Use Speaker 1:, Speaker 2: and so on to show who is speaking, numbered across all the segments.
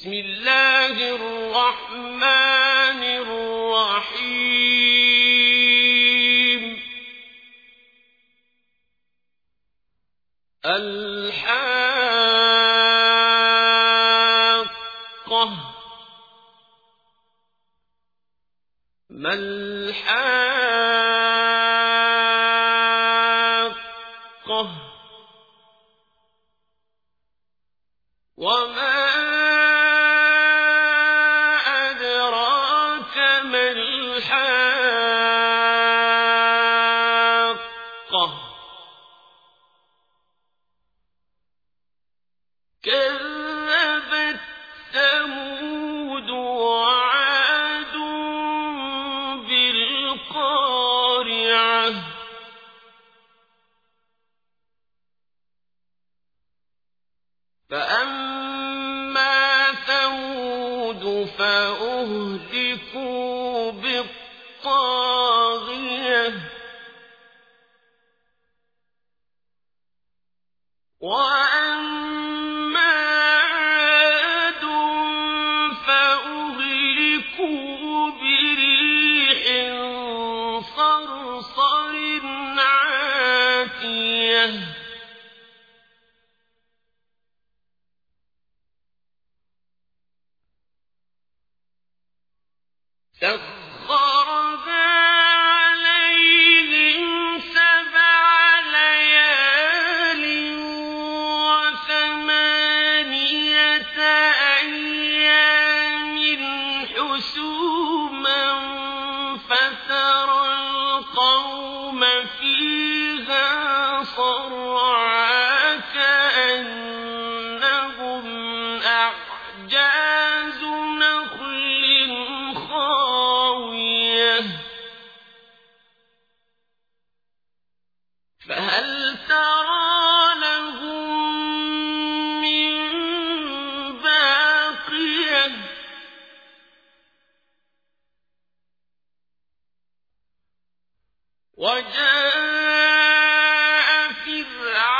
Speaker 1: بسم الله الرحمن الرحيم. الحاقة. ما الحاقة؟ وما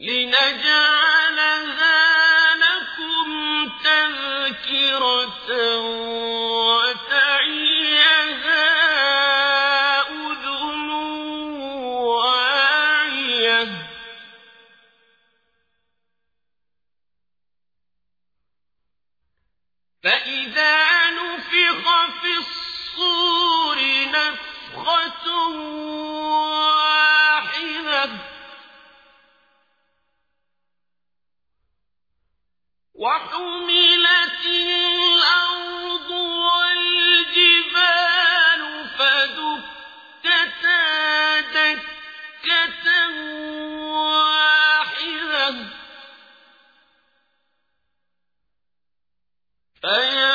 Speaker 1: لنجعلها لكم تذكرة وتعيها أذن واعية. فإذا نفخ في الصور نفخة فيا